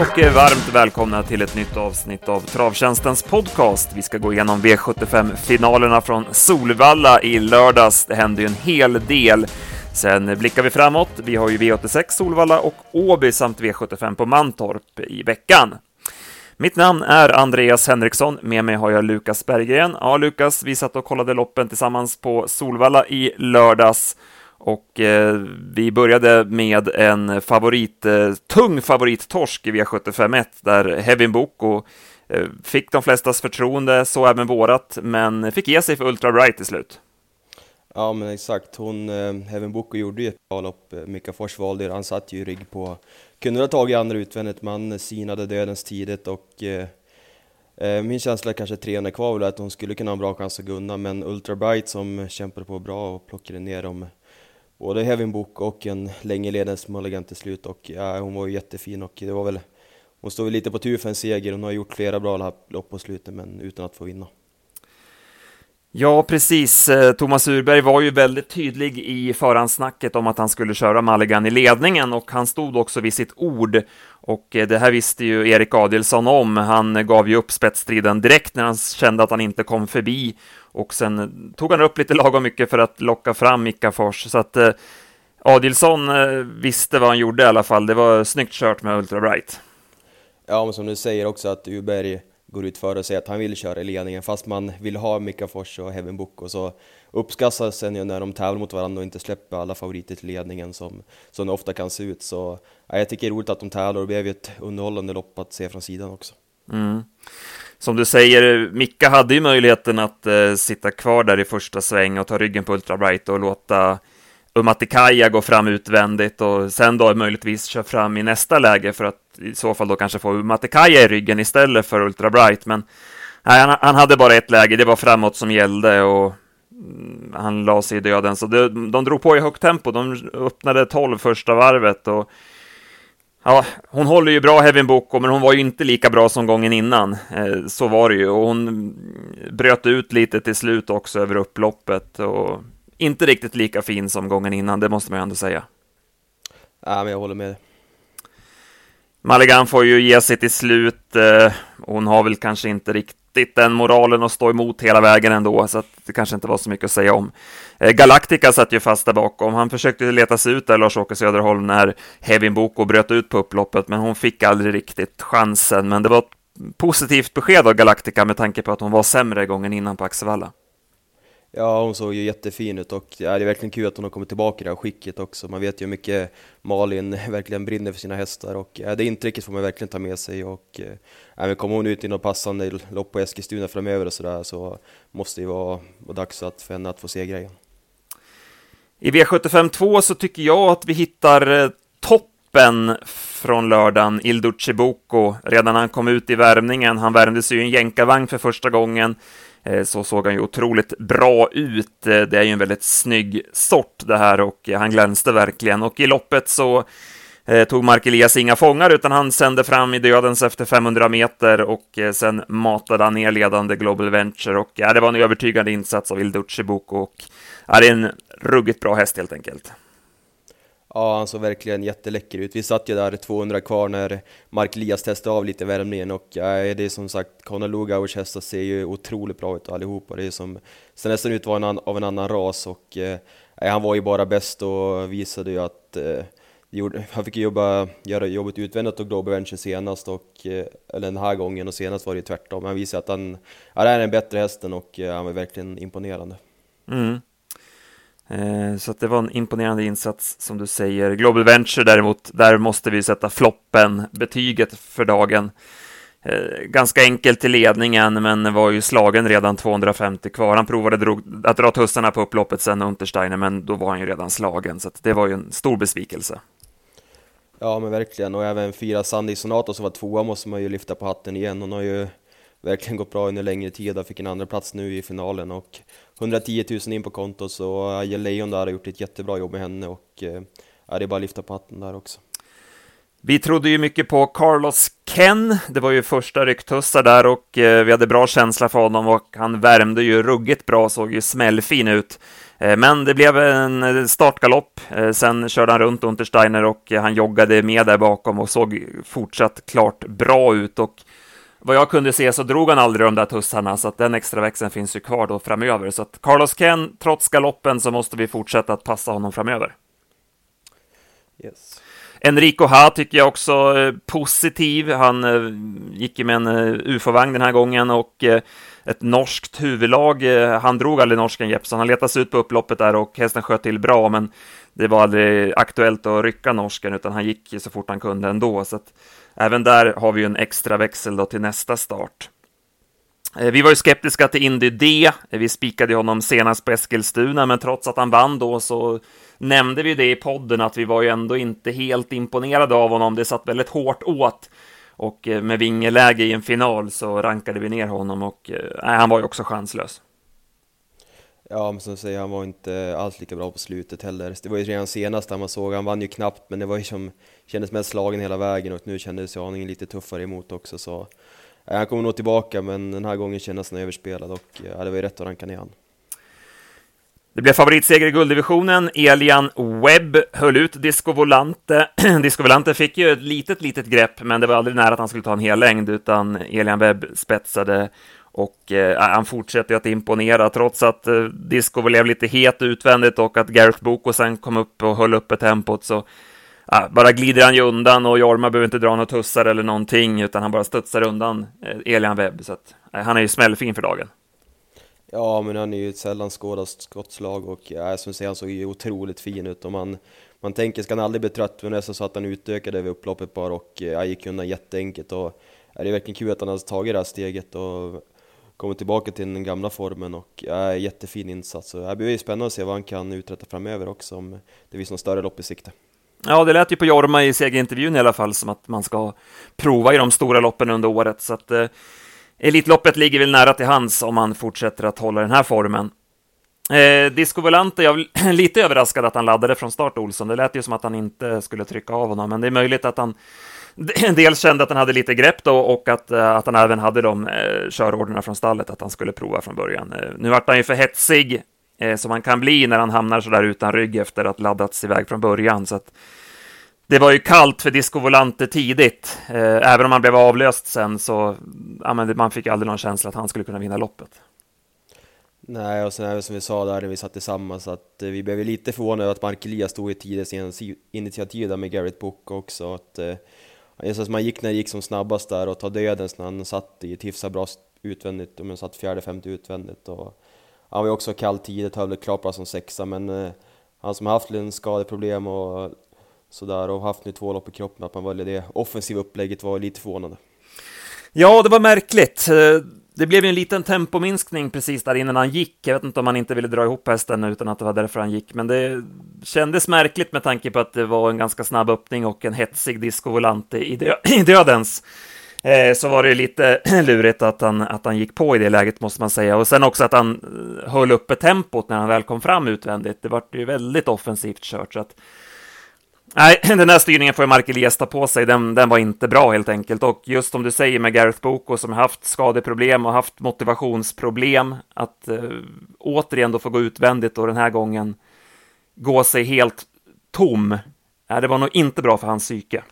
och eh, varmt välkomna till ett nytt avsnitt av Travtjänstens podcast. Vi ska gå igenom V75-finalerna från Solvalla i lördags. Det hände ju en hel del. Sen blickar vi framåt. Vi har ju V86 Solvalla och Åby samt V75 på Mantorp i veckan. Mitt namn är Andreas Henriksson, med mig har jag Lukas Berggren. Ja, Lukas, vi satt och kollade loppen tillsammans på Solvalla i lördags och eh, vi började med en favorit, eh, tung favorittorsk i V751 där Hevin Boko eh, fick de flestas förtroende, så även vårat, men fick ge sig för Ultra Bright till slut. Ja men exakt, hon, eh, Hevin Boko gjorde ju ett bra lopp, eh, Mika Fors valde han satt ju i rygg på, kunde ha tagit andra utvändigt men sinade dödens tidigt och eh, eh min känsla är kanske 300 kvar väl att hon skulle kunna ha en bra chans att gunna men Ultra Bright som kämpade på bra och plockade ner dem både Hevin Book och en länge ledande Mulligan till slut och ja, hon var ju jättefin och det var väl hon stod lite på tur för en seger, hon har gjort flera bra lopp på slutet men utan att få vinna. Ja, precis. Eh, Thomas Urberg var ju väldigt tydlig i förhandsnacket om att han skulle köra Mulligan i ledningen och han stod också vid sitt ord. Och eh, det här visste ju Erik Adelsson om. Han gav ju upp spetsstriden direkt när han kände att han inte kom förbi och sen tog han upp lite lagom mycket för att locka fram Ickafors. Så att eh, Adilsson eh, visste vad han gjorde i alla fall. Det var snyggt kört med Ultra Bright. Ja, men som du säger också att Uberg går ut för och säger att han vill köra i ledningen fast man vill ha Mika Fors och Heaven Book och så uppskattas sen ju när de tävlar mot varandra och inte släpper alla favoriter till ledningen som, som det ofta kan se ut. Så ja, jag tycker det är roligt att de tävlar och det blev ju ett underhållande lopp att se från sidan också. Mm som du säger, Micka hade ju möjligheten att eh, sitta kvar där i första sväng och ta ryggen på Ultra Bright och låta Umatikaya gå fram utvändigt och sen då möjligtvis köra fram i nästa läge för att i så fall då kanske få Umatikaya i ryggen istället för Ultra Bright. Men nej, han, han, hade bara ett läge, det var framåt som gällde och mm, han la sig i döden. Så det, de drog på i högt tempo, de öppnade 12 första varvet och Ja, hon håller ju bra Hevin Boko, men hon var ju inte lika bra som gången innan. Eh, så var det ju, och hon bröt ut lite till slut också över upploppet och inte riktigt lika fin som gången innan, det måste man ju ändå säga. Ja, men jag håller med. Maligan får ju ge sig till slut. Eh, hon har väl kanske inte riktigt den moralen att stå emot hela vägen ändå, så det kanske inte var så mycket att säga om. Eh, Galactica satt ju fast där bakom. Han försökte leta sig ut där, Lars-Åke Söderholm, när Hevin Boko bröt ut på upploppet, men hon fick aldrig riktigt chansen. Men det var ett positivt besked av Galactica med tanke på att hon var sämre gången innan på Axevalla. Ja, hon såg ju jättefin ut och ja, det är verkligen kul att hon har kommit tillbaka i det här skicket också. Man vet ju hur mycket Malin verkligen brinner för sina hästar och ja, det intrycket får man verkligen ta med sig och ja, men kommer hon ut i något passande lopp på Eskilstuna framöver och sådär så måste det ju vara, dags att, för henne att få se grejen. I V75 2 så tycker jag att vi hittar eh, toppen från lördagen, Ilduce Boko, redan när han kom ut i värmningen. Han värmde sig ju en jänkarvagn för första gången eh, så såg han ju otroligt bra ut. Eh, det är ju en väldigt snygg sort det här och han glänste verkligen. Och i loppet så tog Mark Elias inga fångar utan han sände fram i dödens efter 500 meter och sen matade han ner ledande Global Venture och ja, det var en övertygande insats av Ilducci Boko och ja, det är en ruggigt bra häst helt enkelt. Ja, han såg verkligen jätteläcker ut. Vi satt ju där 200 kvar när Mark Elias testade av lite värmningen och ja, det är som sagt, Conor Lugauers hästar ser ju otroligt bra ut allihopa. Det är som, ser nästan ut att vara av en annan ras och eh, han var ju bara bäst och visade ju att eh, gjorde, han fick jobba, göra jobbet utvändigt och Global Venture senast, och, eh, eller den här gången, och senast var det tvärtom. Han visade att han, ja, det är den bättre hästen och eh, han var verkligen imponerande. Mm. Eh, så det var en imponerande insats som du säger. Global Venture däremot, där måste vi sätta floppen, betyget för dagen. Eh, ganska enkelt i ledningen, men var ju slagen redan 250 kvar. Han provade drog, att dra tussarna på upploppet sen Untersteiner, men då var han ju redan slagen, så det var ju en stor besvikelse. Ja, men verkligen, och även fyra Sandy Sonato som var tvåa måste man ju lyfta på hatten igen. Hon har ju verkligen gått bra under längre tid och fick en andra plats nu i finalen och 110 000 in på kontot så Aje Lejon där har gjort ett jättebra jobb med henne och eh, ja, det är bara att lyfta på hatten där också. Vi trodde ju mycket på Carlos Ken. Det var ju första rycktussar där och eh, vi hade bra känsla för honom och han värmde ju ruggigt bra, såg ju smällfin ut. Eh, men det blev en eh, startgalopp. Eh, sen körde han runt Untersteiner och han joggade med där bakom och såg fortsatt klart bra ut och vad jag kunde se så drog han aldrig de där tussarna, så att den extra växeln finns ju kvar då framöver. Så att Carlos Ken, trots galoppen, så måste vi fortsätta att passa honom framöver. Yes. Enrico Ha tycker jag också är positiv. Han eh, gick med en eh, ufo-vagn den här gången och eh, ett norskt huvudlag. Han drog aldrig norsken Jeppsson. Han letade sig ut på upploppet där och hästen sköt till bra, men det var aldrig aktuellt att rycka norsken, utan han gick så fort han kunde ändå. Så att även där har vi en extra växel då till nästa start. Eh, vi var ju skeptiska till Indy D. Eh, vi spikade honom senast på Eskilstuna, men trots att han vann då så nämnde vi det i podden att vi var ju ändå inte helt imponerade av honom. Det satt väldigt hårt åt och eh, med vingeläge i en final så rankade vi ner honom och nej, han var ju också chanslös. Ja, men som du säger, han var inte alls lika bra på slutet heller. Det var ju redan senast man såg, han vann ju knappt, men det var ju som kändes mest slagen hela vägen och nu kändes ju aningen lite tuffare emot också så eh, han kommer nog tillbaka, men den här gången kändes han överspelad och eh, ja, det var ju rätt att ranka ner han. Det blev favoritseger i gulddivisionen. Elian Webb höll ut Disco Volante. Disco Volante fick ju ett litet, litet grepp, men det var aldrig nära att han skulle ta en hel längd, utan Elian Webb spetsade och eh, han fortsätter att imponera trots att eh, Disco blev lite het utvändigt och att Gareth Boko sen kom upp och höll uppe tempot så eh, bara glider han ju undan och Jorma behöver inte dra några tussar eller någonting utan han bara studsar undan eh, Elian Webb så att eh, han är ju smällfin för dagen. Ja, men han är ju ett sällan skådat skottslag och ja, som säger, han såg ju otroligt fin ut och man, man tänker, ska han aldrig bli trött? Men nästan så att han utökade vid upploppet bara och ja, gick undan jätteenkelt och ja, det är verkligen kul att han har tagit det här steget och kommit tillbaka till den gamla formen och ja, jättefin insats. Så det blir spännande att se vad han kan uträtta framöver också om det finns något större lopp i sikte. Ja, det lät ju på Jorma i segerintervjun i alla fall som att man ska prova i de stora loppen under året, så att eh, Elitloppet ligger väl nära till hands om han fortsätter att hålla den här formen. Eh, Disco Volante, jag är lite överraskad att han laddade från start, Olsson. Det lät ju som att han inte skulle trycka av honom, men det är möjligt att han dels kände att han hade lite grepp då och att, eh, att han även hade de eh, körorderna från stallet att han skulle prova från början. Eh, nu vart han ju för hetsig eh, som han kan bli när han hamnar så där utan rygg efter att laddats iväg från början. Så att det var ju kallt för Disco Volante tidigt. Eh, även om han blev avlöst sen så ja, men man fick aldrig någon känsla att han skulle kunna vinna loppet. Nej, och sen är det som vi sa där när vi satt tillsammans att eh, vi blev lite förvånade över att Mark Elias stod i tidens initiativ där med Garrett Book också. Att, eh, just att man gick när det gick som snabbast där och ta dödens när han satt i ett hyfsat bra utvändigt, om han satt fjärde, femte utvändigt. Och, han var ju också kall tidigt, höll klart bara som sexa, men eh, han som har haft en skadeproblem och sådär och haft nu två lopp i kroppen, att man valde det offensiva upplägget var lite förvånande. Ja, det var märkligt. Eh, det blev ju en liten tempominskning precis där innan han gick. Jag vet inte om han inte ville dra ihop hästen utan att det var därför han gick, men det kändes märkligt med tanke på att det var en ganska snabb öppning och en hetsig discovolante i, dö i dödens. Eh, så var det lite lurigt att han, att han gick på i det läget, måste man säga. Och sen också att han eh, höll uppe tempot när han väl kom fram utvändigt. Det var ju väldigt offensivt kört, så att Nej, den här styrningen får ju Mark Elias ta på sig. Den, den var inte bra helt enkelt. Och just som du säger med Gareth Boko som haft skadeproblem och haft motivationsproblem, att eh, återigen då få gå utvändigt och den här gången gå sig helt tom. Nej, det var nog inte bra för hans psyke.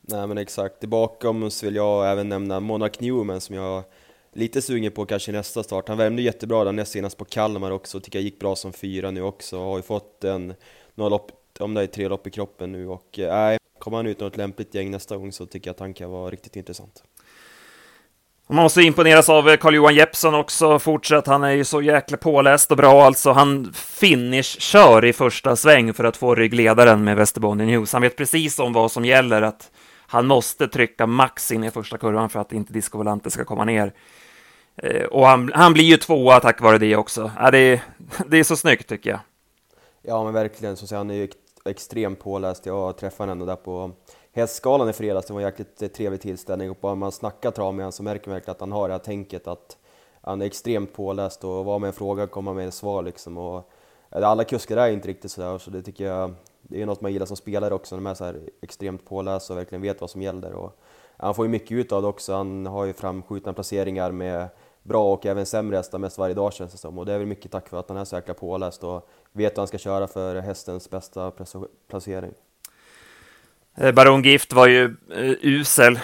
Nej men exakt, bakom så vill jag även nämna Monark Newman som jag är lite sugen på kanske nästa start. Han värmde jättebra där näst senast på Kalmar också, tycker jag gick bra som fyra nu också. Har ju fått en, några lopp om det är tre lopp i kroppen nu och eh, nej, kommer han ut något lämpligt gäng nästa gång så tycker jag att han kan vara riktigt intressant. Man måste imponeras av eh, Carl-Johan Jeppsson också, fortsatt. Han är ju så jäkla påläst och bra alltså. Han finish-kör i första sväng för att få ryggledaren med Västerbotten News. Han vet precis om vad som gäller, att han måste trycka max in i första kurvan för att inte Disco Volante ska komma ner. Eh, och han, han blir ju tvåa tack vare det också. Ja, det, är, det är så snyggt tycker jag. Ja men verkligen, så han är ju extremt påläst. Jag träffade honom där på Hästskalan i fredags, det var en jäkligt eh, trevlig tillställning och bara man snackar trav med honom så märker man verkligen att han har det här tänket att han är extremt påläst och vad med en fråga kommer med ett svar liksom. Och eh, alla kuskar är inte riktigt sådär, så det tycker jag det är något man gillar som spelare också, när man är så här extremt påläst och verkligen vet vad som gäller. Och han får ju mycket ut av det också, han har ju framskjutna placeringar med bra och även sämre hästar mest varje dag känns det som. Och det är väl mycket tack vare att han är så jäkla påläst och vet vad han ska köra för hästens bästa placering. Eh, Baron Gift var ju uh, usel.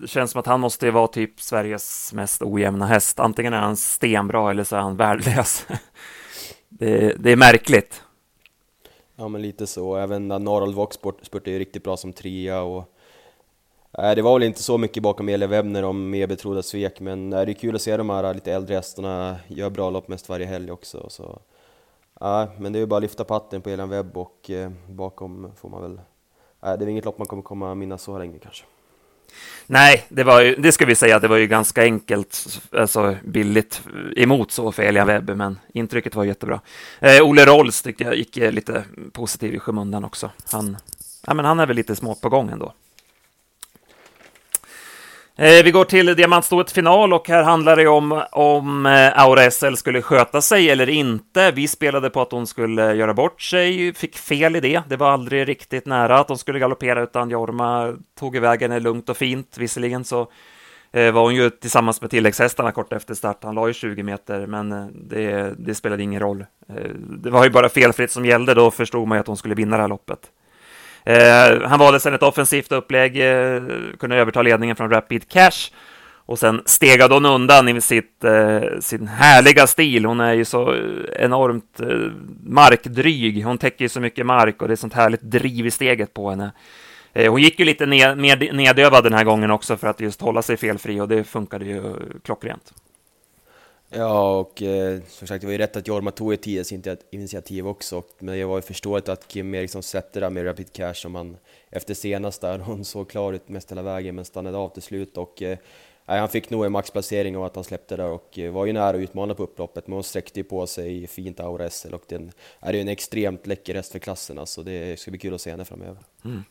Det känns som att han måste vara typ Sveriges mest ojämna häst. Antingen är han stenbra eller så är han värdelös. det, det, är märkligt. Ja, men lite så. Även Norrald Vox spurtade ju riktigt bra som trea och Nej, det var väl inte så mycket bakom Elia Webner om mer betrodda svek, men det är kul att se de här lite äldre hästarna göra bra lopp mest varje helg också. Så, ja, men det är ju bara att lyfta patten på Elian Webb och eh, bakom får man väl... Nej, det är inget lopp man kommer komma minnas så länge kanske. Nej, det, var ju, det ska vi säga, det var ju ganska enkelt, alltså billigt eh, emot så för Elian Webb, men intrycket var jättebra. Eh, Olle Rolls tyckte jag gick eh, lite positiv i skymundan också. Han, ja, men han är väl lite små på gång ändå. Eh, vi går till diamantstoet final och här handlar det om om eh, Aura SL skulle sköta sig eller inte. Vi spelade på att hon skulle göra bort sig, fick fel i det. Det var aldrig riktigt nära att hon skulle galoppera utan Jorma tog iväg henne lugnt och fint. Visserligen så eh, var hon ju tillsammans med tilläggshästarna kort efter start. Han la ju 20 meter, men det, det spelade ingen roll. Det var ju bara felfritt som gällde, då förstod man ju att hon skulle vinna det här loppet. Eh, han valde sedan ett offensivt upplägg, eh, kunde överta ledningen från Rapid Cash och sen stegade hon undan i sitt, eh, sin härliga stil. Hon är ju så eh, enormt eh, markdryg. Hon täcker ju så mycket mark och det är sånt härligt driv i steget på henne. Eh, hon gick ju lite ned, mer nedövad den här gången också för att just hålla sig felfri och det funkade ju klockrent. Ja, och eh, som sagt, det var ju rätt att Jorma tog ett tidigt initiativ också, men det var ju förståeligt att Kim Eriksson släppte där med Rapid Cash som han efter senast där, hon såg klar ut mest hela vägen men stannade av till slut och eh, han fick nog en maxplacering av att han släppte där och eh, var ju nära att utmana på upploppet, men hon sträckte ju på sig fint Aura SL och den är ju en extremt läcker häst för klassen, alltså det ska bli kul att se henne framöver. Mm.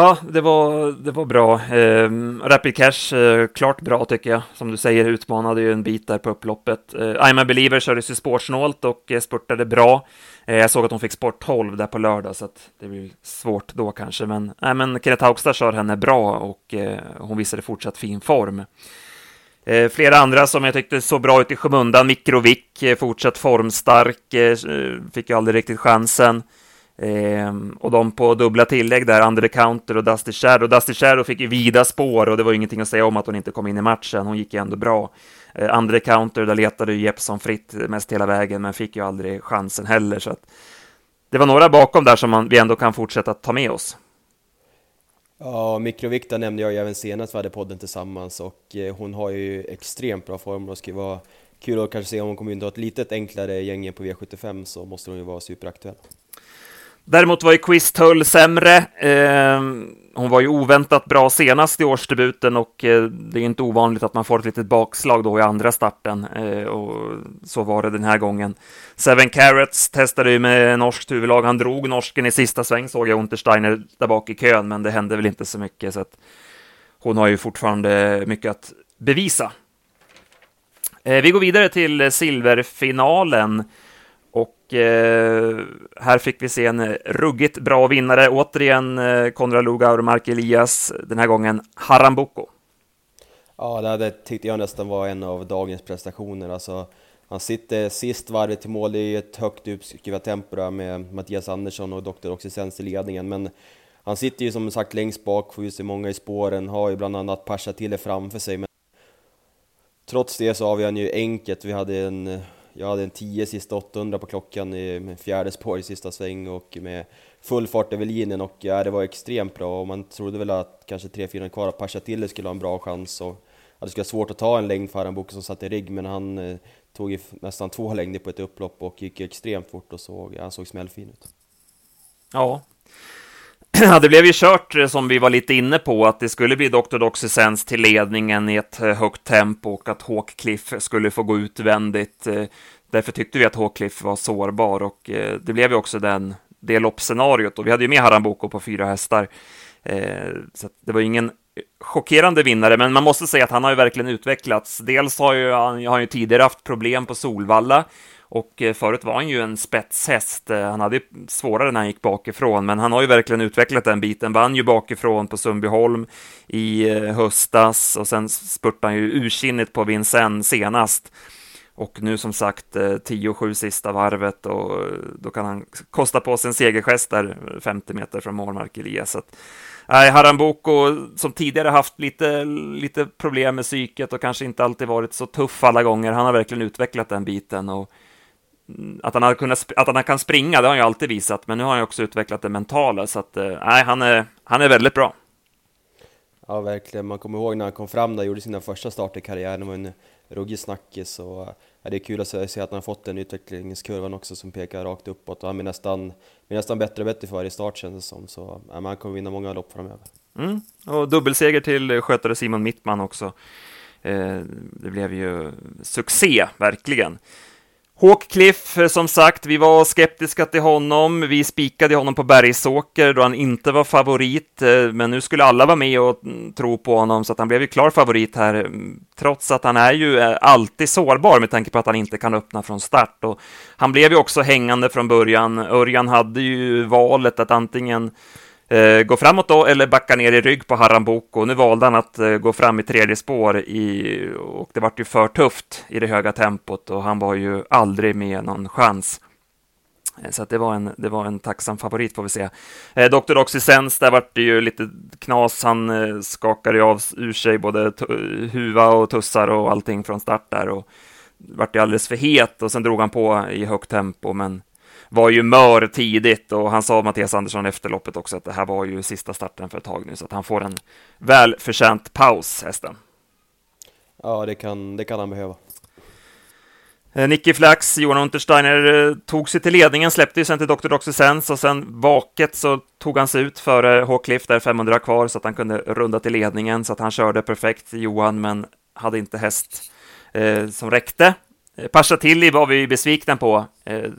Ja, det var, det var bra. Eh, Rapid Cash, eh, klart bra tycker jag. Som du säger, utmanade ju en bit där på upploppet. Eh, I'm a Believer kördes ju spårsnålt och eh, spurtade bra. Eh, jag såg att hon fick sport 12 där på lördag, så att det blir svårt då kanske. Men, eh, men Kenneth Haugstad kör henne bra och eh, hon visade fortsatt fin form. Eh, flera andra som jag tyckte såg bra ut i skymundan, Mikrovic, eh, fortsatt formstark, eh, fick ju aldrig riktigt chansen. Eh, och de på dubbla tillägg där, Andre Counter och Dusty Shadow. Dusty Shadow fick ju vida spår och det var ju ingenting att säga om att hon inte kom in i matchen. Hon gick ju ändå bra. Eh, Andre Counter, där letade ju Jeppson fritt mest hela vägen, men fick ju aldrig chansen heller. Så att det var några bakom där som man, vi ändå kan fortsätta ta med oss. Ja, Mikrovikta nämnde jag ju även senast vi hade podden tillsammans och eh, hon har ju extremt bra form och det skulle vara kul att kanske se om hon kommer in och ett litet enklare gäng på V75 så måste hon ju vara superaktuell. Däremot var ju Quiz Tull sämre. Eh, hon var ju oväntat bra senast i årsdebuten och eh, det är inte ovanligt att man får ett litet bakslag då i andra starten eh, och så var det den här gången. Seven Carrots testade ju med norskt huvudlag. Han drog norsken i sista sväng såg jag Untersteiner där bak i kön, men det hände väl inte så mycket så att hon har ju fortfarande mycket att bevisa. Eh, vi går vidare till silverfinalen. Och eh, här fick vi se en ruggigt bra vinnare. Återigen eh, Konrad Lugaur och Mark Elias, den här gången Haramboko. Ja, det tyckte jag nästan var en av dagens prestationer. Alltså, han sitter sist varvet till mål i ett högt uppskruvat tempo med Mattias Andersson och Dr. Oxysens i ledningen. Men han sitter ju som sagt längst bak, får ju se många i spåren, har ju bland annat Pasha till framför sig. Men trots det så avgör han ju enkelt. Vi hade en jag hade en 10 sista 800 på klockan i med fjärde spår i sista sväng och med full fart över linjen och ja, det var extremt bra och man trodde väl att kanske 3-4 kvar att Pashatille skulle ha en bra chans och att det skulle vara svårt att ta en längd för Aranbuco som satt i rygg men han eh, tog ju nästan två längder på ett upplopp och gick extremt fort och såg, ja, han såg smällfin ut. Ja, Ja, det blev ju kört eh, som vi var lite inne på, att det skulle bli Dr. Doxysens till ledningen i ett eh, högt tempo och att Hawkcliff skulle få gå utvändigt. Eh, därför tyckte vi att Hawkcliff var sårbar och det blev ju också den, det loppscenariot och vi hade ju med Haramboko på fyra hästar. Så det var ingen chockerande vinnare, men man måste säga att han har ju verkligen utvecklats. Dels har ju han, har ju tidigare haft problem på Solvalla och eh, förut var han ju en spetshäst. Eh, han hade svårare när han gick bakifrån, men han har ju verkligen utvecklat den biten. Vann ju bakifrån på Sundbyholm i eh, höstas och sen spurtade han ju ursinnigt på Vincennes senast. Och nu som sagt 10-7 sista varvet och då kan han kosta på sig en segergest där 50 meter från målmark Elias. Nej, Haramboko som tidigare haft lite, lite problem med psyket och kanske inte alltid varit så tuff alla gånger, han har verkligen utvecklat den biten och att han, har kunnat, att han kan springa, det har han ju alltid visat, men nu har han också utvecklat det mentala, så att eh, nej, han är, han är väldigt bra. Ja, verkligen. Man kommer ihåg när han kom fram där och gjorde sina första starter i karriären, det var en ruggig snackis och ja, det är kul att se att han har fått den utvecklingskurvan också som pekar rakt uppåt och han blir nästan, blir nästan bättre och bättre för varje start känns det som, så ja, han kommer vinna många lopp framöver. Mm. Och dubbelseger till skötare Simon Mittman också. Eh, det blev ju succé, verkligen. Hawkcliff, som sagt, vi var skeptiska till honom. Vi spikade honom på Bergsåker då han inte var favorit, eh, men nu skulle alla vara med och mm, tro på honom, så att han blev ju klar favorit här, mm, trots att han är ju eh, alltid sårbar med tanke på att han inte kan öppna från start. Och han blev ju också hängande från början. Örjan hade ju valet att antingen Eh, gå framåt då eller backa ner i rygg på Haramboko. Nu valde han att eh, gå fram i tredje spår i, och det vart ju för tufft i det höga tempot och han var ju aldrig med någon chans. Eh, så att det, var en, det var en tacksam favorit får vi se. Eh, Dr. Oxysens, där vart det ju lite knas. Han eh, skakade av ur sig både huva och tussar och allting från start där och vart det alldeles för het och sen drog han på i högt tempo. Men var ju mör tidigt och han sa Mattias Andersson efter loppet också att det här var ju sista starten för ett tag nu så att han får en välförtjänt paus, hästen. Ja, det kan, det kan han behöva. Eh, Nicky Flax, Johan Untersteiner eh, tog sig till ledningen, släppte ju sen till Dr. Doxysens och sen vaket så tog han sig ut före Håkliff där 500 kvar så att han kunde runda till ledningen så att han körde perfekt Johan men hade inte häst eh, som räckte. Eh, Pasha Tilly var vi besvikna på. Eh,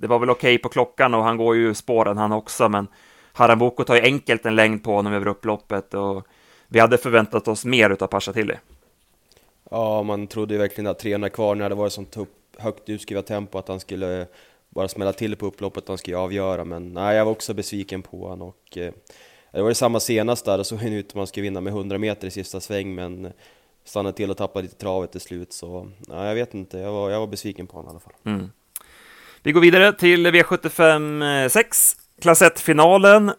det var väl okej okay på klockan och han går ju spåren han också, men Haramboko tar ju enkelt en längd på honom över upploppet och vi hade förväntat oss mer utav Pashatilli. Ja, man trodde ju verkligen att 300 kvar när det var sånt högt utskrivet tempo att han skulle bara smälla till på upploppet, han skulle avgöra, men nej, jag var också besviken på honom och eh, det var det samma senast där, och såg han ut att man skulle vinna med 100 meter i sista sväng, men stannade till och tappade lite travet till slut, så nej, jag vet inte, jag var, jag var besviken på honom i alla fall. Mm. Vi går vidare till V75 6, klass 1-finalen.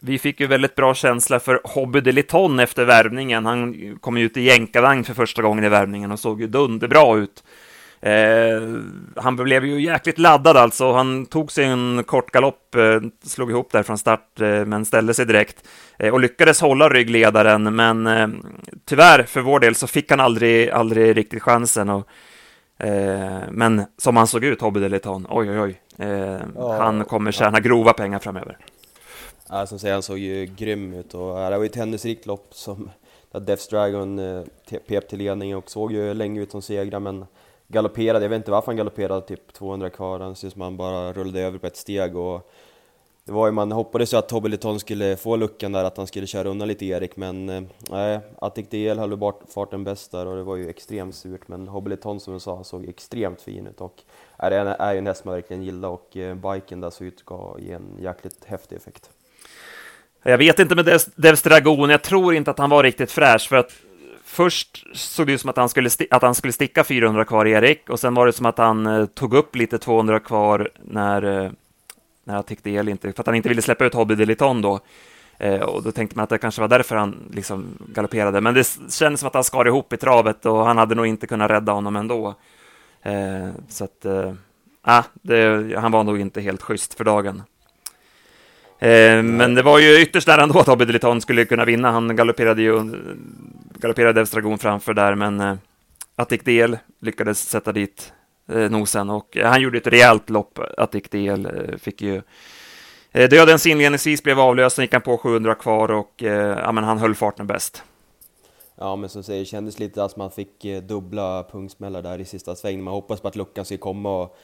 Vi fick ju väldigt bra känsla för Hobby de Liton efter värvningen. Han kom ut i jänkarvagn för första gången i värvningen och såg ju dunderbra ut. Eh, han blev ju jäkligt laddad alltså. Han tog sig en kort galopp, eh, slog ihop där från start, eh, men ställde sig direkt eh, och lyckades hålla ryggledaren. Men eh, tyvärr för vår del så fick han aldrig, aldrig riktigt chansen. Och Eh, men som han såg ut, Hobby Deleton, oj oj oj, eh, ja, han kommer tjäna ja. grova pengar framöver. Ja, som säger, han såg ju grym ut och det var ju ett händelserikt lopp som där Death Dragon eh, pep till ledning och såg ju länge ut som segrare men galopperade, jag vet inte varför han galopperade typ 200 kvar, han ser som han bara rullade över på ett steg och det var ju, man hoppades ju att Tobeliton skulle få luckan där, att han skulle köra undan lite Erik, men eh, nej, eh, Attic DL höll bort farten bäst där och det var ju extremt surt, men Hobbileton som du sa såg extremt fin ut och eh, är, är ju en häst man verkligen gillar och eh, biken där såg ut att ge en jäkligt häftig effekt. Jag vet inte med Devs Dragon, jag tror inte att han var riktigt fräsch för att först såg det ut som att han skulle, att han skulle sticka 400 kvar Erik och sen var det som att han eh, tog upp lite 200 kvar när eh, när han tyckte el inte, för att han inte ville släppa ut Hobby Deliton då. Eh, och då tänkte man att det kanske var därför han liksom galopperade. Men det kändes som att han skar ihop i travet och han hade nog inte kunnat rädda honom ändå. Eh, så att, eh, det, han var nog inte helt schysst för dagen. Eh, men det var ju ytterst nära ändå att Hobby Deliton skulle kunna vinna. Han galopperade ju, galopperade Evstragon framför där, men eh, Attic Del lyckades sätta dit nosen och han gjorde ett rejält lopp, Attic Del, eh, fick ju eh, Dödens inledningsvis blev avlöst, sen gick han på 700 kvar och eh, ja, men han höll farten bäst. Ja, men som säger, det kändes lite att man fick eh, dubbla punktsmällar där i sista svängen. Man hoppas på att luckan skulle komma och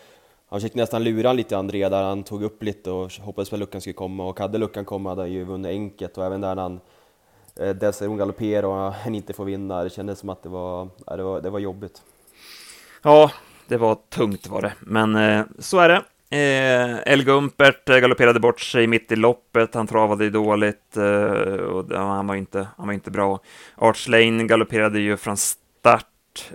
han försökte nästan lura lite André där, han tog upp lite och hoppades på att luckan skulle komma och hade luckan komma hade han ju vunnit enkelt och även där när han eh, dessutom galopperade och han inte får vinna, det kändes som att det var, det var, det var jobbigt. Ja, det var tungt var det, men eh, så är det. Eh, El Gumpert eh, galopperade bort sig mitt i loppet, han travade dåligt eh, och ja, han, var inte, han var inte bra. Arch Lane galopperade ju från start.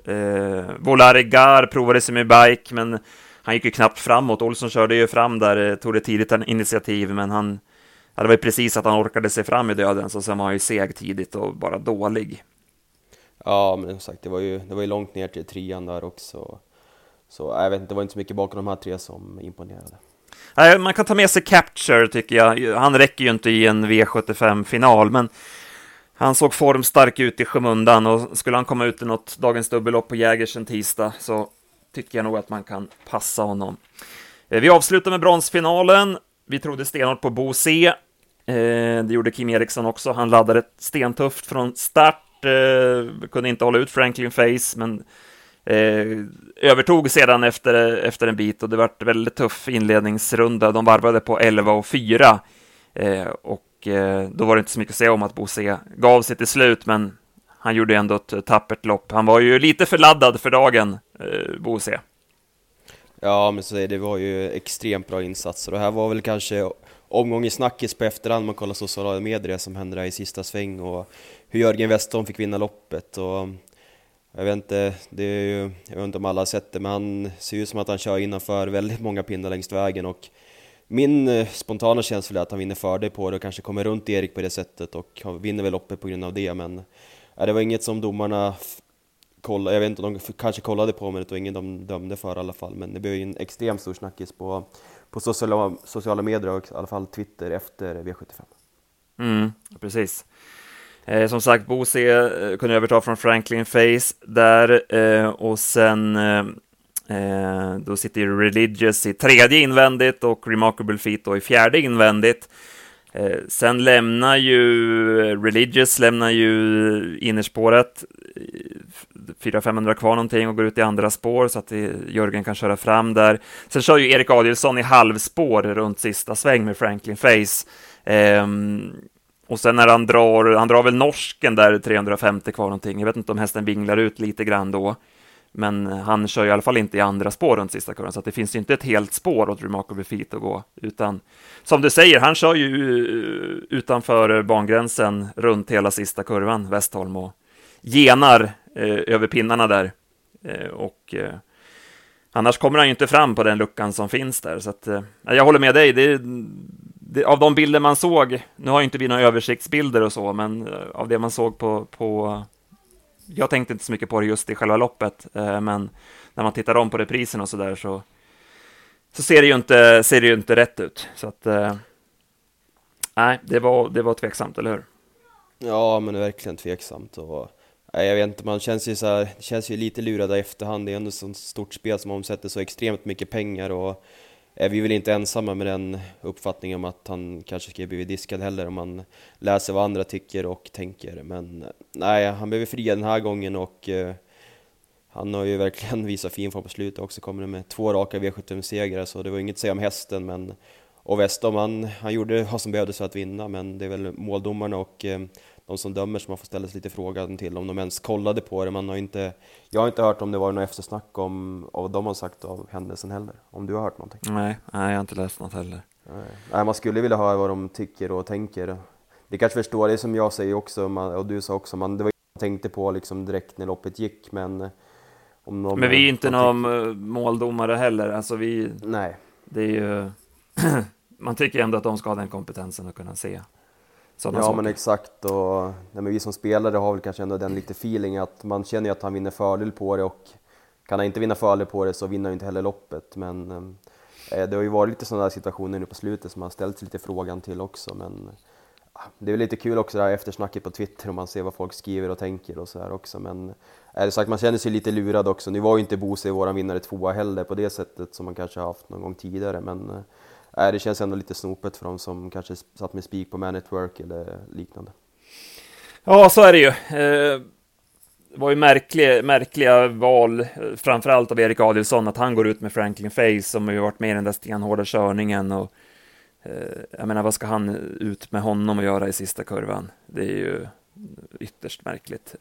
Eh, Volare provade sig med bike, men han gick ju knappt framåt. Olsson körde ju fram där, eh, tog det tidigt en initiativ, men han, ja, det var ju precis att han orkade sig fram i döden, så sen var han ju seg tidigt och bara dålig. Ja, men som sagt, det var ju, det var ju långt ner till trean där också. Så äh, jag vet inte, det var inte så mycket bakom de här tre som imponerade. Nej, man kan ta med sig Capture tycker jag. Han räcker ju inte i en V75-final, men han såg formstark ut i skymundan och skulle han komma ut i något dagens dubbellopp på Jägersen tisdag så tycker jag nog att man kan passa honom. Eh, vi avslutar med bronsfinalen. Vi trodde stenhårt på Bo C. Eh, det gjorde Kim Eriksson också. Han laddade stentufft från start. Eh, kunde inte hålla ut Franklin Face, men Eh, övertog sedan efter, efter en bit och det var en väldigt tuff inledningsrunda. De varvade på 11 och 4 eh, och eh, då var det inte så mycket att säga om att Bosse gav sig till slut, men han gjorde ändå ett tappert lopp. Han var ju lite för laddad för dagen, eh, Bose. Ja, men så är det var ju extremt bra insatser och här var väl kanske omgång i snackis på efterhand, man kollar sociala medier, det som hände där i sista sväng och hur Jörgen Westholm fick vinna loppet och jag vet inte, det är ju, jag vet inte om alla har sett det, men han ser ut som att han kör innanför väldigt många pinnar längs vägen och min eh, spontana känsla är att han vinner fördel på det och kanske kommer runt Erik på det sättet och vinner väl loppet på grund av det, men Ja, det var inget som domarna kollade, jag vet inte, de kanske kollade på men det var ingen de dömde för i alla fall. Men det blev en extremt stor snackis på, på sociala, sociala medier och i alla fall Twitter efter V75. Mm, precis. Eh, som sagt, Bose eh, kunde överta från Franklin Face där eh, och sen eh, eh då sitter Religious i tredje invändigt och Remarkable Feet då i fjärde invändigt. Eh, sen lämnar ju Religious lämnar ju innerspåret eh, 400-500 kvar någonting och går ut i andra spår så att eh, Jörgen kan köra fram där. Sen kör ju Erik Adielsson i halvspår runt sista sväng med Franklin Face. Eh, och sen när han drar, han drar väl norsken där 350 kvar någonting. Jag vet inte om hästen vinglar ut lite grann då. Men han kör i alla fall inte i andra spår runt sista kurvan, så att det finns inte ett helt spår åt Remarkable Feet att gå, utan som du säger, han kör ju eh, utanför bangränsen runt hela sista kurvan, Westholm, och genar eh, över pinnarna där. Eh, och eh, annars kommer han ju inte fram på den luckan som finns där, så att eh, jag håller med dig. Det, det, av de bilder man såg, nu har ju inte vi några översiktsbilder och så, men eh, av det man såg på, på jag tänkte inte så mycket på det just i själva loppet, eh, men när man tittar om på reprisen och så där så, så ser, det ju inte, ser det ju inte rätt ut. Så att, eh, nej, det var, det var tveksamt, eller hur? Ja, men verkligen tveksamt. Och, nej, jag vet inte, man känns ju, så här, känns ju lite lurad i efterhand. Det är ändå ett sånt stort spel som omsätter så extremt mycket pengar. Och, Eh, är vi väl inte ensamma med den uppfattningen om att han kanske ska bli diskad heller om man läser vad andra tycker och tänker. Men eh, nej, han blev fria den här gången och eh, han har ju verkligen visat fin form på slutet också, kommer med två raka V75-segrar så det var inget att säga om hästen men och Westholm. han, han gjorde vad som behövdes för att vinna men det är väl måldomarna och eh, de som dömer som man får ställa sig lite frågan till om de ens kollade på det. Man har inte, jag har inte hört om det var något eftersnack om vad de har sagt av händelsen heller. Om du har hört någonting? Nej, nej jag har inte läst något heller. Nej, man skulle vilja höra vad de tycker och tänker. Det kanske förstår, det som jag säger också, och du sa också, man, det var man tänkte på liksom direkt när loppet gick, men om någon, Men vi är inte någon måldomare heller, alltså vi... Nej. Det är ju... man tycker ändå att de ska ha den kompetensen att kunna se sådana ja, saker. men exakt. Och, nej, men vi som spelare har väl kanske ändå den lite feeling att man känner ju att han vinner fördel på det och kan han inte vinna fördel på det så vinner han inte heller loppet. Men eh, det har ju varit lite sådana situationer nu på slutet som man ställt sig lite frågan till också. Men det är väl lite kul också det här eftersnacket på Twitter och man ser vad folk skriver och tänker och sådär också. Men är det sagt, man känner sig lite lurad också. Nu var ju inte Bose våran vinnare tvåa heller på det sättet som man kanske har haft någon gång tidigare. Men eh, äh, det känns ändå lite snopet för de som kanske satt med spik på Man Network eller liknande. Ja, så är det ju. Eh, det var ju märkliga, märkliga val, framförallt av Erik Adielsson, att han går ut med Franklin Face som har ju varit med i den där stenhårda körningen. Och, eh, jag menar, vad ska han ut med honom och göra i sista kurvan? Det är ju ytterst märkligt.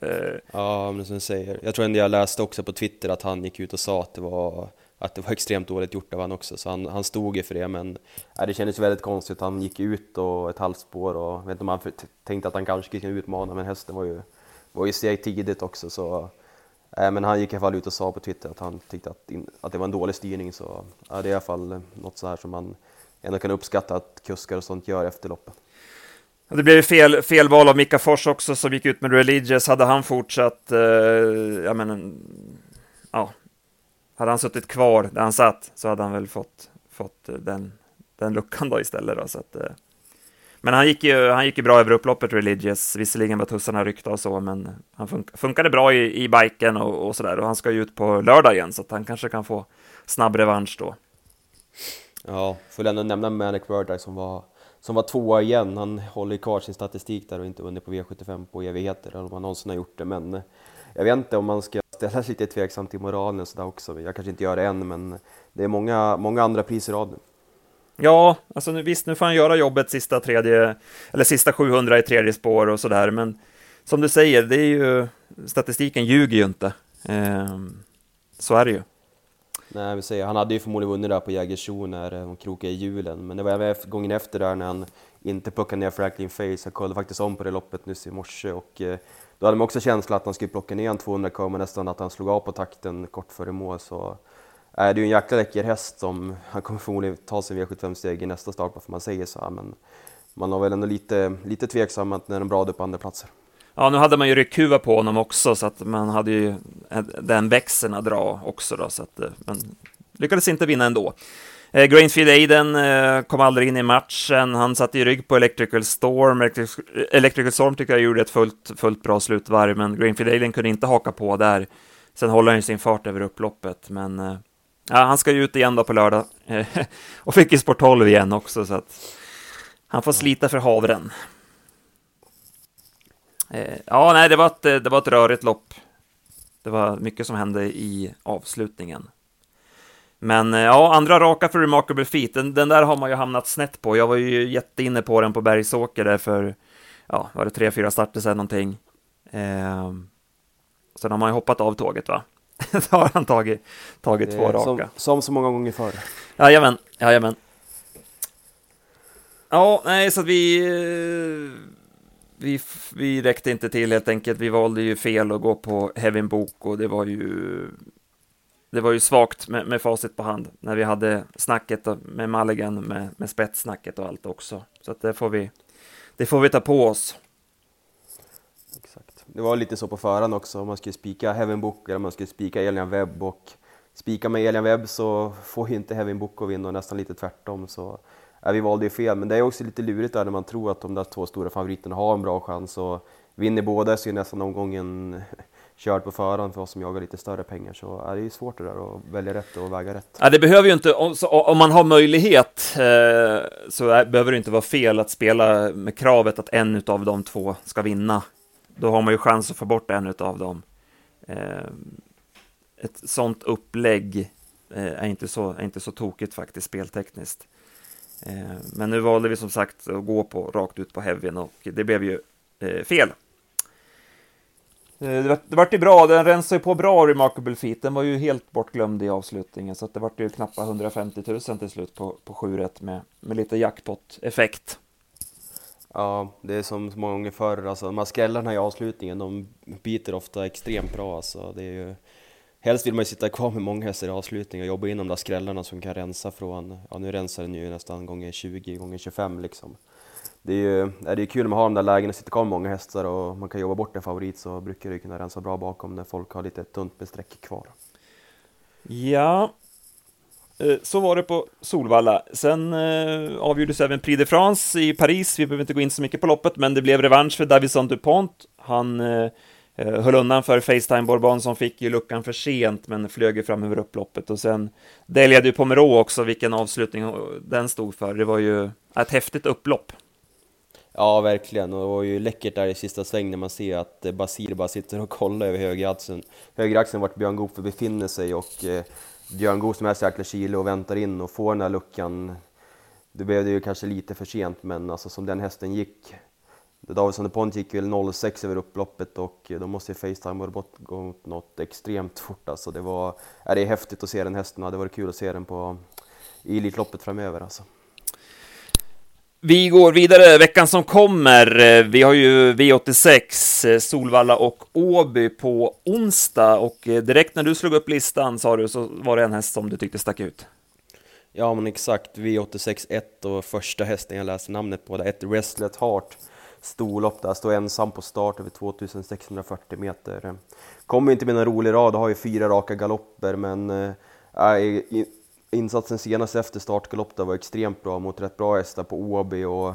Ja, men som du säger. Jag tror ändå jag läste också på Twitter att han gick ut och sa att det var att det var extremt dåligt gjort av han också, så han, han stod ju för det, men äh, det kändes väldigt konstigt. Han gick ut och ett halvspår och jag vet inte om han tänkte att han kanske skulle utmana, men hästen var ju, var ju seg tidigt också, så äh, men han gick i alla fall ut och sa på Twitter att han tyckte att, att det var en dålig styrning, så äh, det är i alla fall något så här som man ändå kan uppskatta att kuskar och sånt gör efter loppet. Det blev fel, fel val av Mika Fors också som gick ut med Religious. Hade han fortsatt, eh, ja men, ja, hade han suttit kvar där han satt så hade han väl fått, fått eh, den, den luckan då istället. Då, så att. Eh. Men han gick, ju, han gick ju bra över upploppet Religious, visserligen var tussarna ryckta och så, men han fun funkade bra i, i biken och, och sådär. Och han ska ju ut på lördag igen, så att han kanske kan få snabb revansch då. Ja, får ändå nämna Manic Birdie som var, som var tvåa igen. Han håller kvar sin statistik där och inte vunnit på V75 på evigheter, eller om han någonsin har gjort det. Men eh, jag vet inte om man ska ställa lite tveksam till moralen och sådär också. Jag kanske inte gör det än, men det är många, många andra pris i rad nu. Ja, alltså nu, visst, nu får han göra jobbet sista tredje, eller sista 700 i tredje spår och sådär, men som du säger, det är ju, statistiken ljuger ju inte. Eh, så är det ju. Nej, vi säger, han hade ju förmodligen vunnit där på Jägersro när de krokade i hjulen, men det var även gången efter där när han inte plockade ner Franklin Face. Jag kollade faktiskt om på det loppet nyss i morse och eh, då hade man också känslan att han skulle plocka ner en 200 k men nästan att han slog av på takten kort före mål. Så äh, det är ju en jäkla läcker häst som han kommer förmodligen ta sin V75-steg i nästa start, för man säger så här. Men man har väl ändå lite, lite tveksam att när den bra upp på andra platser. Ja, nu hade man ju ryckhuva på honom också, så att man hade ju den växeln att dra också då, så att eh, men man lyckades inte vinna ändå. Eh, Grainfield Aiden eh, kom aldrig in i matchen. Han satte i rygg på Electrical Storm. Electrical Storm tycker jag gjorde ett fullt, fullt bra slutvarv, men Grainfield Aiden kunde inte haka på där. Sen håller han ju sin fart över upploppet, men eh, ja, han ska ju ut igen då på lördag. och fick ju sport 12 igen också, så att han får slita för havren. Eh, ja, nej, det var, ett, det var ett rörigt lopp. Det var mycket som hände i avslutningen. Men eh, ja, andra raka för Remarkable Feet, den, den, där har man ju hamnat snett på. Jag var ju jätteinne på den på Bergsåker där för, ja, var det tre, fyra starter sedan någonting. Eh, sen har man ju hoppat av tåget va? Då har han tagit, tagit två raka. Som, som så många gånger förr. Jajamän, jajamän. Ja, nej, så att vi, eh, vi, vi räckte inte till helt enkelt. Vi valde ju fel att gå på Heaven Book och det var ju det var ju svagt med, med facit på hand när vi hade snacket med Mulligan, med, med spetssnacket och allt också. Så att det får vi, det får vi ta på oss. Exakt. Det var lite så på förhand också, om man skulle spika Heaven Book eller om man skulle spika Elian Webb och spika med Elian Webb så får ju inte Heaven Book att vinna och nästan lite tvärtom. Så ja, vi valde ju fel, men det är också lite lurigt där när man tror att de där två stora favoriterna har en bra chans och vinner båda så är nästan omgången körd på förhand för oss som jagar lite större pengar så är det ju svårt det där att välja rätt och väga rätt. Ja, det behöver ju inte, om, om man har möjlighet eh, så är, behöver det inte vara fel att spela med kravet att en av de två ska vinna. Då har man ju chans att få bort en av dem. Eh, ett sånt upplägg eh, är, inte så, är inte så tokigt faktiskt speltekniskt. Eh, men nu valde vi som sagt att gå på rakt ut på Heavyn och det blev ju eh, fel. Eh, det vart ju bra, den rensade ju på bra Remarkable Feet, den var ju helt bortglömd i avslutningen, så att det vart ju knappt 150 000 till slut på, på 7 rätt med, med lite jackpot-effekt. Ja, det är som så många gånger förr, alltså de här skrällarna i avslutningen, de biter ofta extremt bra alltså. Det är ju, helst vill man ju sitta kvar med många hästar i avslutningen och jobba in de där skrällarna som kan rensa från, ja nu rensar den ju nästan gånger 20, gånger 25 liksom det är ju det är kul när man har de där lägena, sitter kvar med många hästar och man kan jobba bort en favorit så brukar det kunna rensa bra bakom när folk har lite tunt med streck kvar. Ja, eh, så var det på Solvalla. Sen eh, avgjordes även Prix de France i Paris. Vi behöver inte gå in så mycket på loppet, men det blev revansch för Davison DuPont. Han eh, eh höll undan för Facetime Bourbon som fick ju luckan för sent, men flög ju fram över upploppet. Och sen delade ju Pomero också, vilken avslutning den stod för. Det var ju ett häftigt upplopp. Ja, verkligen. Och det var ju läckert där i sista sväng när man ser att eh, Basir bara sitter och kollar över högeraxeln, högeraxeln vart Björn Goop befinner sig och eh, Björn Goop som är så jäkla kilo och väntar in och får den här luckan. Det blev det ju kanske lite för sent, men alltså som den hästen gick Davidsson Pont gick väl 06 över upploppet och eh, då måste ju Facetime ha gått något extremt fort alltså. Det, var, är det är häftigt att se den hästen och det varit kul att se den på i Elitloppet framöver alltså. Vi går vidare veckan som kommer. Eh, vi har ju V86, eh, Solvalla och Åby på onsdag och eh, direkt när du slog upp listan sa du så var det en häst som du tyckte stack ut. Ja men exakt, V86 1 och första hästen jag läste namnet på, där, ett Wrestlet Heart storlopp där, står ensam på start över 2640 meter. Kommer inte med någon rolig rad, har ju fyra raka galopper men äh, insatsen senast efter startgalopp var extremt bra mot rätt bra hästar på Åby och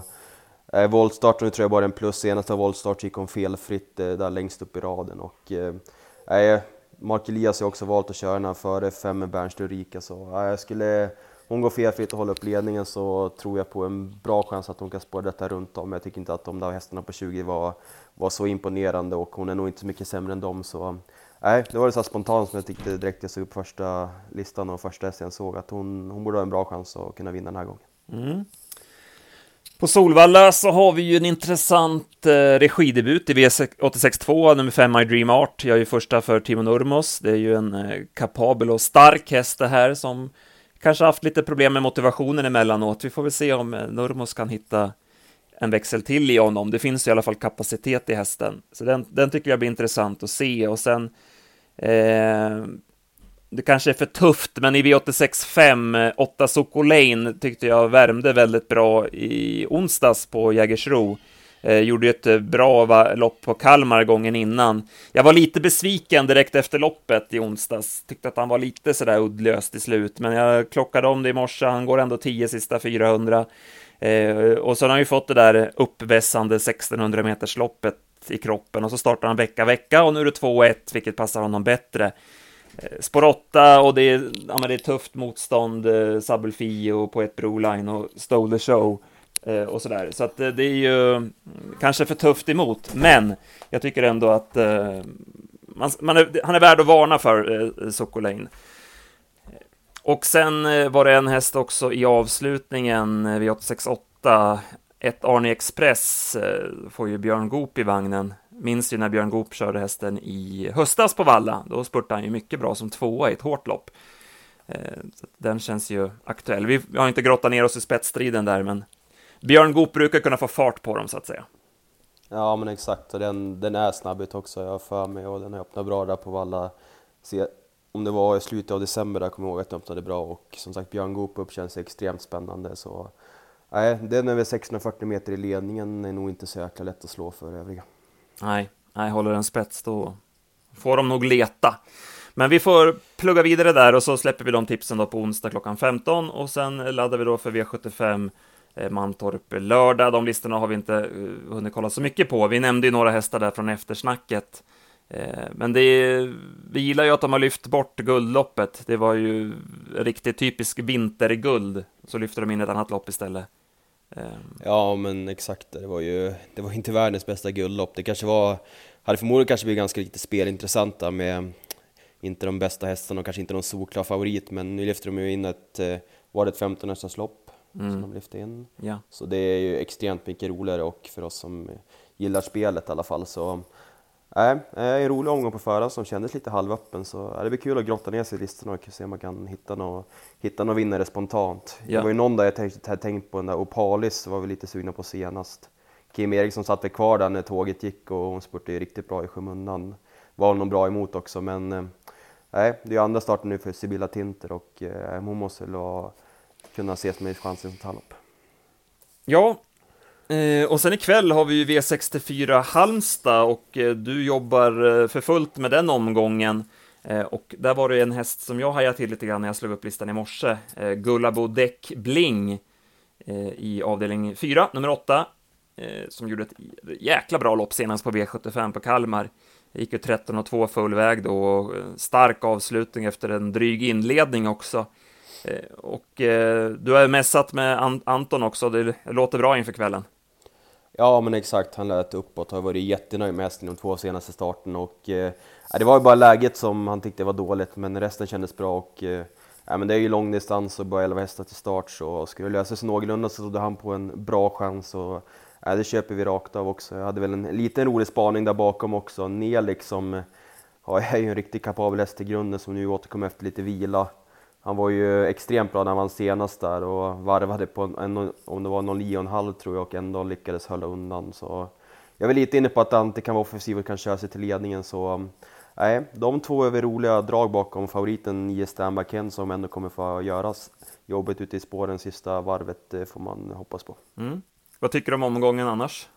eh, voltstarten tror jag bara en plus, senaste voltstart gick hon felfritt eh, där längst upp i raden och eh, Mark Elias har också valt att köra den här före fem med Bernst Ulrika så eh, jag skulle hon går felfritt och håller upp ledningen så tror jag på en bra chans att hon kan spåra detta runt om. Jag tycker inte att de där hästarna på 20 var, var så imponerande och hon är nog inte så mycket sämre än dem. Så, nej, det var det så spontant som jag tyckte direkt jag såg upp första listan och första hästen jag såg att hon, hon borde ha en bra chans att kunna vinna den här gången. Mm. På Solvalla så har vi ju en intressant eh, regidebut i V86.2, nummer 5 My Dream Art. Jag är ju första för Timo Nurmos. Det är ju en eh, kapabel och stark häst det här som kanske haft lite problem med motivationen emellanåt. Vi får väl se om eh, Nurmos kan hitta en växel till i honom. Det finns i alla fall kapacitet i hästen, så den, den tycker jag blir intressant att se. Och sen, eh, det kanske är för tufft, men i V86.5, 8 Sokolane tyckte jag värmde väldigt bra i onsdags på Jägersro. Eh, gjorde ett eh, bra lopp på Kalmar gången innan. Jag var lite besviken direkt efter loppet i onsdags. Tyckte att han var lite sådär uddlös till slut, men jag klockade om det i morse. Han går ändå 10 sista 400. Eh, och så har han ju fått det där uppvässande 1600 meters loppet i kroppen och så startar han vecka vecka och nu är det 2-1, vilket passar honom bättre. Eh, Spår 8 och det är, ja, men det är tufft motstånd, eh, och Poet Broline och Stole the Show. Eh, och sådär. Så att eh, det är ju mm, kanske för tufft emot, men jag tycker ändå att eh, man, man är, han är värd att varna för, eh, Sokolain. Och sen eh, var det en häst också i avslutningen eh, vid 868, ett Arne Express, eh, får ju Björn Goop i vagnen. Minns ju när Björn Goop körde hästen i höstas på Valla, då spurtade han ju mycket bra som tvåa i ett hårt lopp. Eh, den känns ju aktuell. Vi har inte grottat ner oss i spetsstriden där, men Björn Goop brukar kunna få fart på dem så att säga. Ja men exakt, och den, den är snabb ut också, jag har för mig, och den har öppnat bra där på Valla. Se, om det var i slutet av december där kommer jag ihåg att den öppnade bra och som sagt Björn Goop upp känns extremt spännande så nej, den över 640 meter i ledningen är nog inte så jäkla lätt att slå för övriga. Nej, nej håller den spets då får de nog leta. Men vi får plugga vidare där och så släpper vi de tipsen då på onsdag klockan 15 och sen laddar vi då för V75 eh, Mantorp lördag. De listorna har vi inte eh, hunnit kolla så mycket på. Vi nämnde ju några hästar där från eftersnacket. Eh, men det är, vi gillar ju att de har lyft bort guldloppet. Det var ju riktigt typisk vinterguld. Så lyfter de in ett annat lopp istället. Ja, men exakt. Det var ju det var inte världens bästa guldlopp. Det kanske var, hade förmodligen kanske blivit ganska lite spelintressanta med inte de bästa hästarna och kanske inte någon solklar favorit, men nu lyfter de ju in ett, var det ett 15 lopp mm. som de lyfte in. Ja. Så det är ju extremt mycket roligare och för oss som gillar spelet i alla fall så Nej, en rolig omgång på förhand som kändes lite halvöppen så det blir kul att grotta ner sig i listorna och se om man kan hitta någon, hitta någon vinnare spontant. Ja. Det var ju någon där jag tänkte, hade tänkt på, den där Opalis var vi lite sugna på senast. Kim Eriksson satt kvar där när tåget gick och hon spurtade ju riktigt bra i skymundan. Var nog bra emot också men eh, nej, det är ju andra starten nu för Sibylla Tinter och eh, hon måste väl kunna ses med chansen som tallop. Ja, eh, och sen ikväll har vi ju V64 Halmstad och eh, du jobbar eh, för fullt med den omgången. Eh, och där var det en häst som jag hajade till lite grann när jag slog upp listan i morse. Eh, Gullabo Däck Bling eh, i avdelning 4, nummer 8, som gjorde ett jäkla bra lopp senast på V75 på Kalmar. Gick ju 13 och 2 full väg då och stark avslutning efter en dryg inledning också. Och eh, du har mässat med Anton också, det låter bra inför kvällen. Ja men exakt, han lät uppåt, har varit jättenöjd med hästen de två senaste starten och eh, det var ju bara läget som han tyckte var dåligt men resten kändes bra och eh, men det är ju lång distans och bara 11 hästar till start så skulle det lösa sig någorlunda så trodde han på en bra chans och ja, det köper vi rakt av också. Jag hade väl en liten rolig spaning där bakom också. Nelik som ja, är ju en riktigt kapabel häst i grunden som nu återkommer efter lite vila. Han var ju extremt bra när han vann senast där och varvade på en, om det var någon 9,5 tror jag och ändå lyckades hålla undan. Så jag är lite inne på att Ante kan vara offensiv och kan köra sig till ledningen så nej, de två är väl roliga drag bakom favoriten 9 Stanby Ken som ändå kommer få göras jobbet ute i spåren sista varvet eh, får man hoppas på. Mm. Vad tycker du om omgången annars?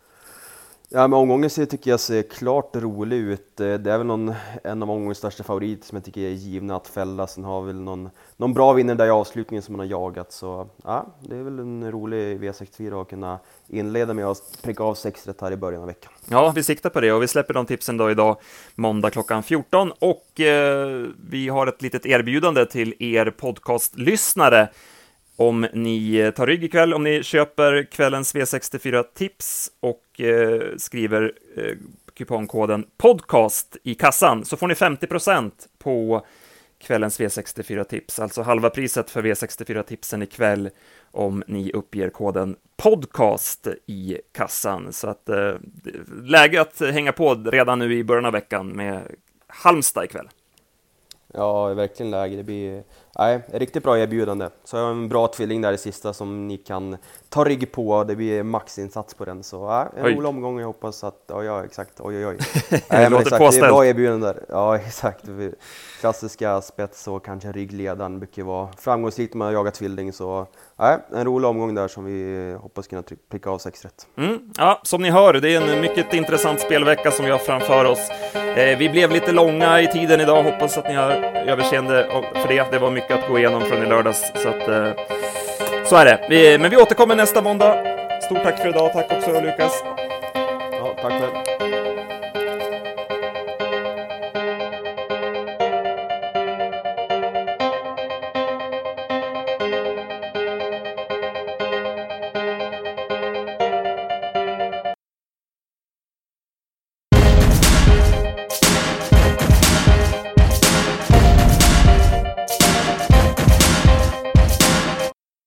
Ja, men omgången ser, tycker jag ser klart rolig ut. Eh, det är väl någon, en av omgångens största favoriter som jag tycker är givna att fälla. Sen har väl någon, någon bra vinnare där i avslutningen som man har jagat. Så ja, det är väl en rolig V64 att kunna inleda med att pricka av sex rätt här i början av veckan. Ja, vi siktar på det och vi släpper de tipsen då idag måndag klockan 14 och eh, vi har ett litet erbjudande till er podcastlyssnare om ni eh, tar rygg ikväll, om ni köper kvällens V64-tips och eh, skriver eh, kupongkoden podcast i kassan så får ni 50% på kvällens V64-tips, alltså halva priset för V64-tipsen ikväll om ni uppger koden podcast i kassan. Så att eh, läge att hänga på redan nu i början av veckan med Halmstad ikväll. Ja, verkligen läge. Det blir nej, riktigt bra erbjudande. Så jag har en bra tvilling där i sista som ni kan ta rygg på. Det blir maxinsats på den. Så ja, en rolig omgång. Jag hoppas att, ja, ja exakt, oj oj oj. nej, men exakt, det är bra erbjudande där. Ja, exakt. Klassiska spets och kanske ryggledaren brukar vara framgångsrikt när man jagar tvilling. Så Nej, en rolig omgång där som vi hoppas kunna pricka av sex rätt. Mm, ja, som ni hör, det är en mycket intressant spelvecka som vi har framför oss. Eh, vi blev lite långa i tiden idag, hoppas att ni har överseende för det. Det var mycket att gå igenom från i lördags, så att eh, så är det. Vi, men vi återkommer nästa måndag. Stort tack för idag, tack också Lukas. Ja, tack själv.